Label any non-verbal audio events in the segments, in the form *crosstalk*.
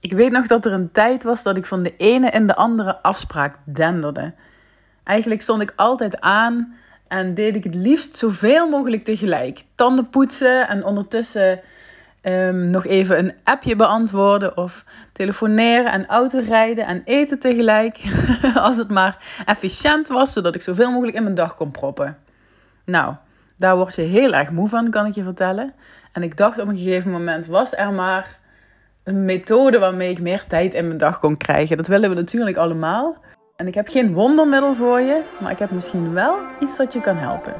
Ik weet nog dat er een tijd was dat ik van de ene in de andere afspraak denderde. Eigenlijk stond ik altijd aan en deed ik het liefst zoveel mogelijk tegelijk. Tanden poetsen en ondertussen ehm, nog even een appje beantwoorden of telefoneren en autorijden en eten tegelijk. *laughs* Als het maar efficiënt was, zodat ik zoveel mogelijk in mijn dag kon proppen. Nou, daar word je heel erg moe van, kan ik je vertellen. En ik dacht op een gegeven moment, was er maar een methode waarmee ik meer tijd in mijn dag kon krijgen. Dat willen we natuurlijk allemaal. En ik heb geen wondermiddel voor je, maar ik heb misschien wel iets dat je kan helpen.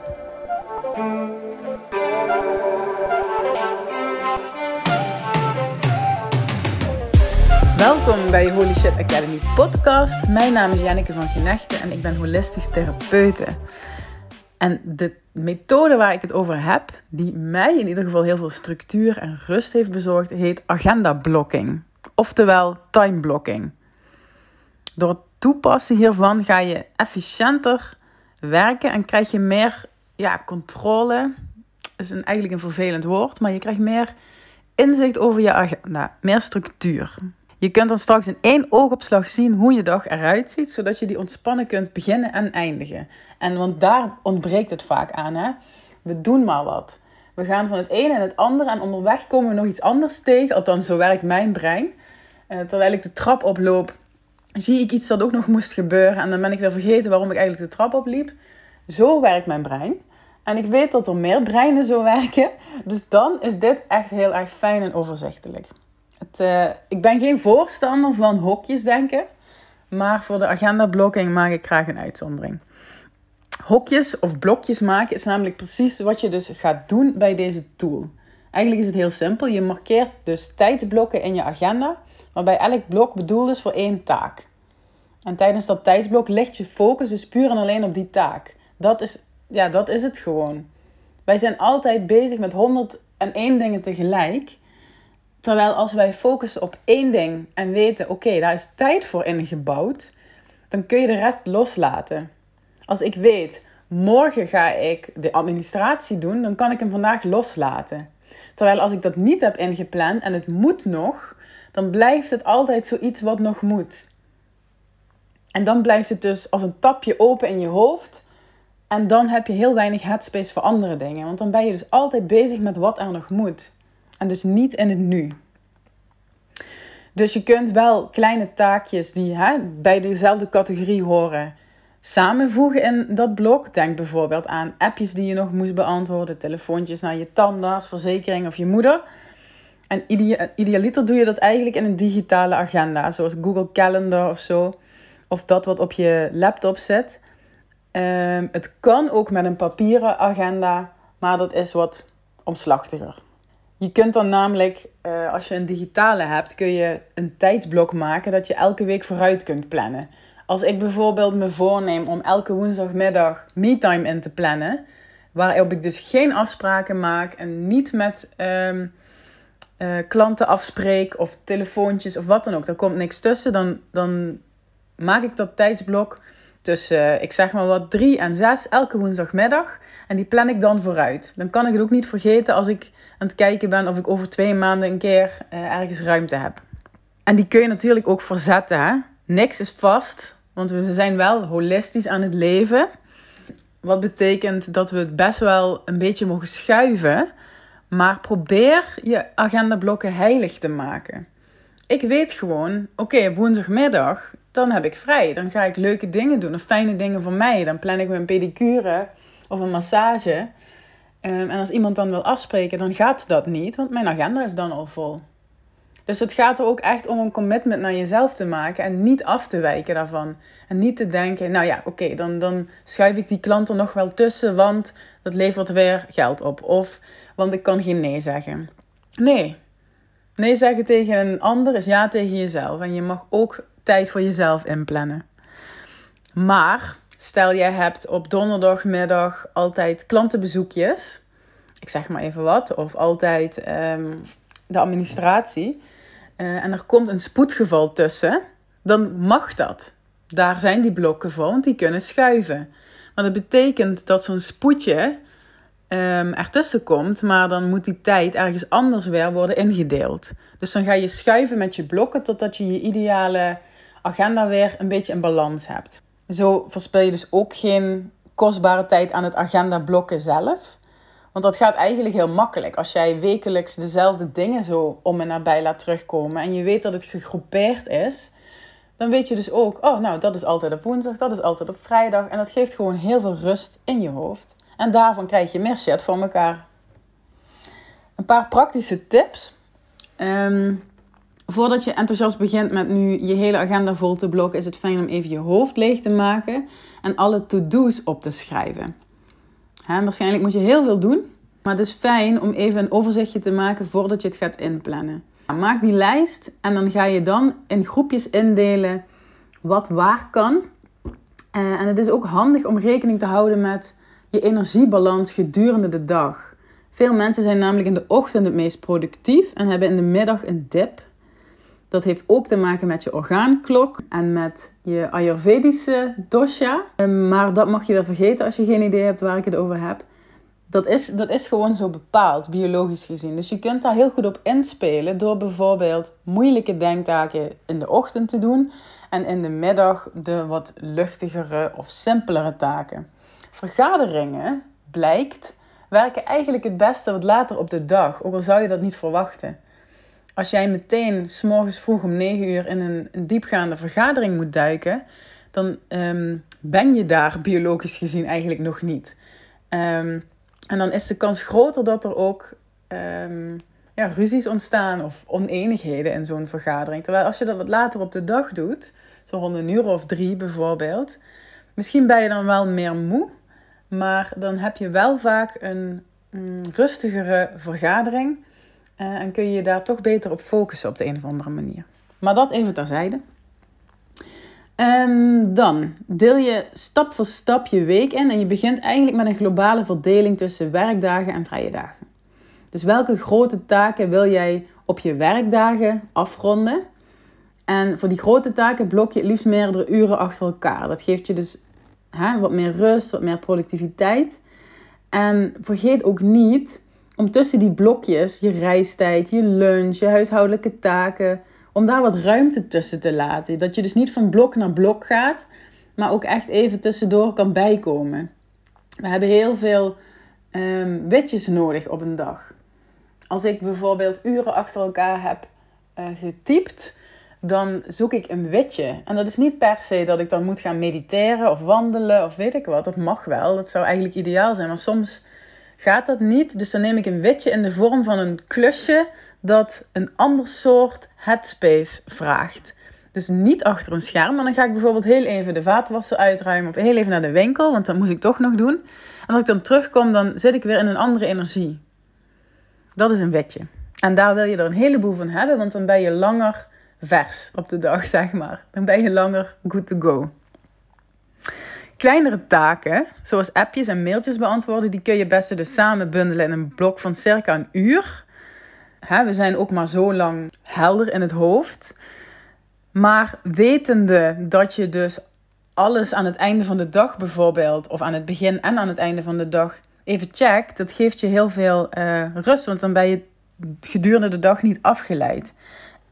Welkom bij Holy Shit Academy podcast. Mijn naam is Janneke van Genechten en ik ben holistisch therapeute. En de methode waar ik het over heb, die mij in ieder geval heel veel structuur en rust heeft bezorgd, heet agenda blocking. Oftewel time blocking. Door het toepassen hiervan ga je efficiënter werken en krijg je meer ja, controle. is een, eigenlijk een vervelend woord, maar je krijgt meer inzicht over je agenda, meer structuur. Je kunt dan straks in één oogopslag zien hoe je dag eruit ziet, zodat je die ontspannen kunt beginnen en eindigen. En want daar ontbreekt het vaak aan. Hè? We doen maar wat. We gaan van het ene en het andere en onderweg komen we nog iets anders tegen. Althans, zo werkt mijn brein. Uh, terwijl ik de trap oploop, zie ik iets dat ook nog moest gebeuren. En dan ben ik weer vergeten waarom ik eigenlijk de trap opliep. Zo werkt mijn brein. En ik weet dat er meer breinen zo werken. Dus dan is dit echt heel erg fijn en overzichtelijk. Uh, ik ben geen voorstander van hokjes denken. Maar voor de agenda blocking maak ik graag een uitzondering. Hokjes of blokjes maken is namelijk precies wat je dus gaat doen bij deze tool. Eigenlijk is het heel simpel. Je markeert dus tijdsblokken in je agenda, waarbij elk blok bedoeld is voor één taak. En tijdens dat tijdsblok ligt je focus dus puur en alleen op die taak. Dat is, ja, dat is het gewoon. Wij zijn altijd bezig met 101 dingen tegelijk. Terwijl als wij focussen op één ding en weten, oké, daar is tijd voor ingebouwd, dan kun je de rest loslaten. Als ik weet, morgen ga ik de administratie doen, dan kan ik hem vandaag loslaten. Terwijl als ik dat niet heb ingepland en het moet nog, dan blijft het altijd zoiets wat nog moet. En dan blijft het dus als een tapje open in je hoofd. En dan heb je heel weinig headspace voor andere dingen. Want dan ben je dus altijd bezig met wat er nog moet. En dus niet in het nu. Dus je kunt wel kleine taakjes die hè, bij dezelfde categorie horen samenvoegen in dat blok. Denk bijvoorbeeld aan appjes die je nog moest beantwoorden, telefoontjes naar je tandarts, verzekering of je moeder. En idealiter doe je dat eigenlijk in een digitale agenda, zoals Google Calendar of zo. Of dat wat op je laptop zit. Ehm, het kan ook met een papieren agenda, maar dat is wat omslachtiger. Je kunt dan namelijk, uh, als je een digitale hebt, kun je een tijdsblok maken dat je elke week vooruit kunt plannen. Als ik bijvoorbeeld me voorneem om elke woensdagmiddag me-time in te plannen, waarop ik dus geen afspraken maak en niet met um, uh, klanten afspreek of telefoontjes of wat dan ook, er komt niks tussen, dan, dan maak ik dat tijdsblok tussen, ik zeg maar wat, drie en zes elke woensdagmiddag. En die plan ik dan vooruit. Dan kan ik het ook niet vergeten als ik aan het kijken ben of ik over twee maanden een keer uh, ergens ruimte heb. En die kun je natuurlijk ook verzetten. Niks is vast, want we zijn wel holistisch aan het leven. Wat betekent dat we het best wel een beetje mogen schuiven. Maar probeer je agendablokken heilig te maken. Ik weet gewoon, oké, woensdagmiddag, dan heb ik vrij. Dan ga ik leuke dingen doen of fijne dingen voor mij. Dan plan ik mijn pedicure of een massage. Um, en als iemand dan wil afspreken, dan gaat dat niet, want mijn agenda is dan al vol. Dus het gaat er ook echt om een commitment naar jezelf te maken en niet af te wijken daarvan. En niet te denken, nou ja, oké, dan, dan schuif ik die klant er nog wel tussen, want dat levert weer geld op. Of want ik kan geen nee zeggen. Nee. Nee zeggen tegen een ander is ja tegen jezelf. En je mag ook tijd voor jezelf inplannen. Maar stel jij hebt op donderdagmiddag altijd klantenbezoekjes. Ik zeg maar even wat. Of altijd ehm, de administratie uh, en er komt een spoedgeval tussen, dan mag dat. Daar zijn die blokken voor, want die kunnen schuiven. Maar dat betekent dat zo'n spoedje um, ertussen komt, maar dan moet die tijd ergens anders weer worden ingedeeld. Dus dan ga je schuiven met je blokken totdat je je ideale agenda weer een beetje in balans hebt. Zo verspil je dus ook geen kostbare tijd aan het agenda blokken zelf. Want dat gaat eigenlijk heel makkelijk. Als jij wekelijks dezelfde dingen zo om en nabij laat terugkomen en je weet dat het gegroepeerd is, dan weet je dus ook, oh nou, dat is altijd op woensdag, dat is altijd op vrijdag. En dat geeft gewoon heel veel rust in je hoofd. En daarvan krijg je meer shit voor elkaar. Een paar praktische tips. Ehm, voordat je enthousiast begint met nu je hele agenda vol te blokken, is het fijn om even je hoofd leeg te maken en alle to-do's op te schrijven. waarschijnlijk moet je heel veel doen, maar het is fijn om even een overzichtje te maken voordat je het gaat inplannen. Maak die lijst en dan ga je dan in groepjes indelen wat waar kan. Eh, en het is ook handig om rekening te houden met je energiebalans gedurende de dag. Veel mensen zijn namelijk in de ochtend het meest productief en hebben in de middag een dip. Dat heeft ook te maken met je orgaanklok en met je Ayurvedische dosha. Ehm, maar dat mag je wel vergeten als je geen idee hebt waar ik het over heb. Dat is, dat is gewoon zo bepaald, biologisch gezien. Dus je kunt daar heel goed op inspelen door bijvoorbeeld moeilijke denktaken in de ochtend te doen en in de middag de wat luchtigere of simpelere taken. Vergaderingen, blijkt, werken eigenlijk het beste wat later op de dag, ook al zou je dat niet verwachten. Als jij meteen s'morgens vroeg om 9 uur in een, diepgaande vergadering moet duiken, dan ehm, ben je daar biologisch gezien eigenlijk nog niet. Um, en dan is de kans groter dat er ook um, ja, ruzies ontstaan of oneenigheden in zo'n vergadering. Terwijl als je dat wat later op de dag doet, zo rond een uur of drie bijvoorbeeld, misschien ben je dan wel meer moe, maar dan heb je wel vaak een mm, rustigere vergadering uh, en kun je je daar toch beter op focussen op de een of andere manier. Maar dat even terzijde. Um, dan deel je stap voor stap je week in en je begint eigenlijk met een globale verdeling tussen werkdagen en vrije dagen. Dus welke grote taken wil jij op je werkdagen afronden? En voor die grote taken blok je het liefst meerdere uren achter elkaar. Dat geeft je dus hè, wat meer rust, wat meer productiviteit. En vergeet ook niet om tussen die blokjes je reistijd, je lunch, je huishoudelijke taken, om daar wat ruimte tussen te laten. Dat je dus niet van blok naar blok gaat, maar ook echt even tussendoor kan bijkomen. We hebben heel veel um, witjes nodig op een dag. Als ik bijvoorbeeld uren achter elkaar heb uh, getypt, dan zoek ik een witje. En dat is niet per se dat ik dan moet gaan mediteren of wandelen of weet ik wat. Dat mag wel, dat zou eigenlijk ideaal zijn. Maar soms gaat dat niet. Dus dan neem ik een witje in de vorm van een klusje dat een ander soort headspace vraagt. Dus niet achter een scherm, maar dan ga ik bijvoorbeeld heel even de vaatwasser uitruimen of heel even naar de winkel, want dat moet ik toch nog doen. En als ik dan terugkom, dan zit ik weer in een andere energie. Dat is een wetje. En daar wil je er een heleboel van hebben, want dan ben je langer vers op de dag, *laughs* zeg maar. Dan ben je langer good to go. Kleinere taken, zoals appjes en mailtjes beantwoorden, die kun je best dus samen bundelen in een blok van circa een uur. we zijn ook maar zo lang helder in het hoofd. Maar wetende dat je dus alles aan het einde van de dag bijvoorbeeld, of aan het begin en aan het einde van de dag even checkt, dat geeft je heel veel uh, rust, want dan ben je gedurende de dag niet afgeleid.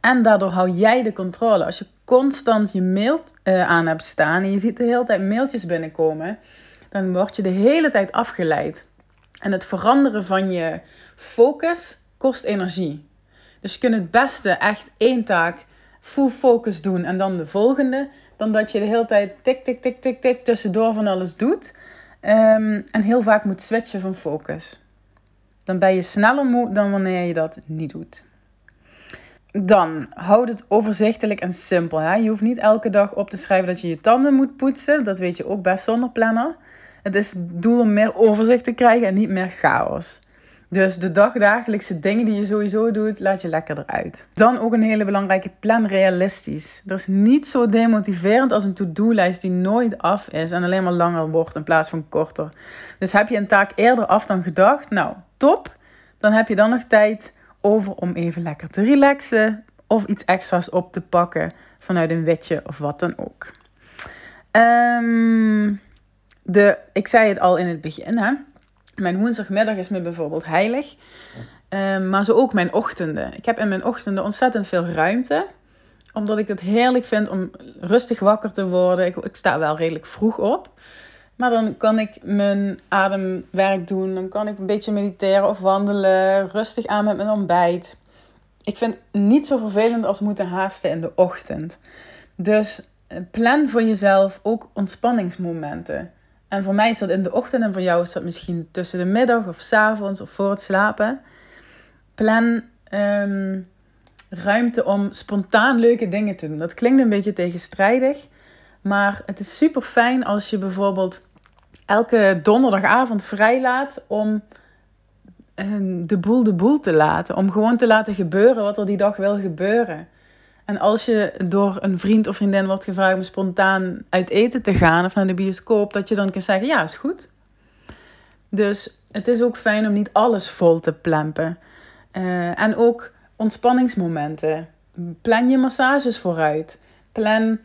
En daardoor hou jij de controle. Als je constant je mail uh, aan hebt staan en je ziet de hele tijd mailtjes binnenkomen, dan word je de hele tijd afgeleid. En het veranderen van je focus kost energie. Dus je kunt het beste echt één taak full focus doen en dan de volgende, dan dat je de hele tijd tik, tik, tik, tik, tik tussendoor van alles doet. Um, en heel vaak moet switchen van focus. Dan ben je sneller moe dan wanneer je dat niet doet. Dan, houd het overzichtelijk en simpel. Hè? Je hoeft niet elke dag op te schrijven dat je je tanden moet poetsen. Dat weet je ook best zonder planner. Het is doel om meer overzicht te krijgen en niet meer chaos. Dus de dagdagelijkse dingen die je sowieso doet, laat je lekker eruit. Dan ook een hele belangrijke, plan realistisch. Er is niet zo demotiverend als een to-do-lijst die nooit af is en alleen maar langer wordt in plaats van korter. Dus heb je een taak eerder af dan gedacht? Nou, top. Dan heb je dan nog tijd over om even lekker te relaxen of iets extra's op te pakken vanuit een witje of wat dan ook. Um, de, ik zei het al in het begin, hè? Mijn woensdagmiddag is me bijvoorbeeld heilig. Ehm, maar zo ook mijn ochtenden. Ik heb in mijn ochtenden ontzettend veel ruimte. Omdat ik het heerlijk vind om rustig wakker te worden. Ik, ik sta wel redelijk vroeg op. Maar dan kan ik mijn ademwerk doen. Dan kan ik een beetje mediteren of wandelen. Rustig aan met mijn ontbijt. Ik vind het niet zo vervelend als moeten haasten in de ochtend. Dus eh, plan voor jezelf ook ontspanningsmomenten. En voor mij is dat in de ochtend en voor jou is dat misschien tussen de middag of s avonds of voor het slapen. Plan ehm, ruimte om spontaan leuke dingen te doen. Dat klinkt een beetje tegenstrijdig, maar het is super fijn als je bijvoorbeeld elke donderdagavond vrijlaat om ehm, de boel de boel te laten. Om gewoon te laten gebeuren wat er die dag wil gebeuren. En als je door een vriend of vriendin wordt gevraagd om spontaan uit eten te gaan of naar de bioscoop, dat je dan kan zeggen: ja, is goed. Dus het is ook fijn om niet alles vol te plempen. Uh, en ook ontspanningsmomenten. Plan je massages vooruit. Plan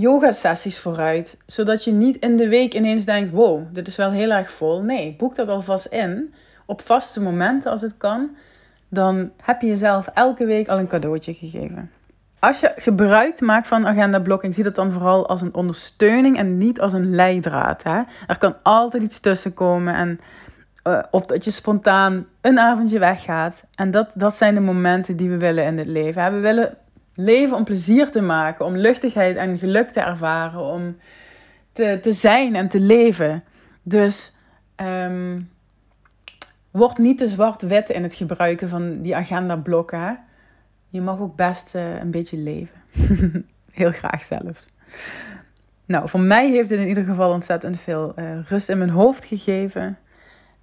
yoga-sessies vooruit. Zodat je niet in de week ineens denkt: wow, dit is wel heel erg vol. Nee, boek dat alvast in. Op vaste momenten als het kan. Dan heb je jezelf elke week al een cadeautje gegeven als je gebruik maakt van agenda blocking, zie dat dan vooral als een ondersteuning en niet als een leidraad. Hè? Er kan altijd iets tussen komen en uh, of dat je spontaan een avondje weggaat. En dat, dat zijn de momenten die we willen in het leven. We willen leven om plezier te maken, om luchtigheid en geluk te ervaren, om te, te zijn en te leven. Dus um, word niet te zwart-wit in het gebruiken van die agenda blokken je mag ook best uh, een beetje leven. *laughs* Heel graag zelfs. Nou, voor mij heeft het in ieder geval ontzettend veel uh, rust in mijn hoofd gegeven.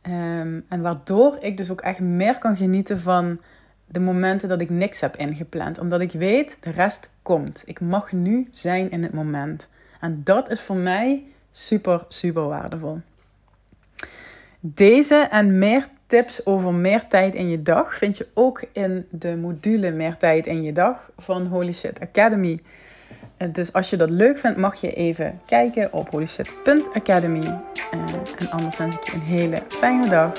Um, en waardoor ik dus ook echt meer kan genieten van de momenten dat ik niks heb ingepland. Omdat ik weet, de rest komt. Ik mag nu zijn in het moment. En dat is voor mij super, super waardevol. Deze en meer tips over meer tijd in je dag vind je ook in de module Meer tijd in je dag van Holy Shit Academy. Dus als je dat leuk vindt, mag je even kijken op holyshit.academy. Eh, en anders wens ik je een hele fijne dag.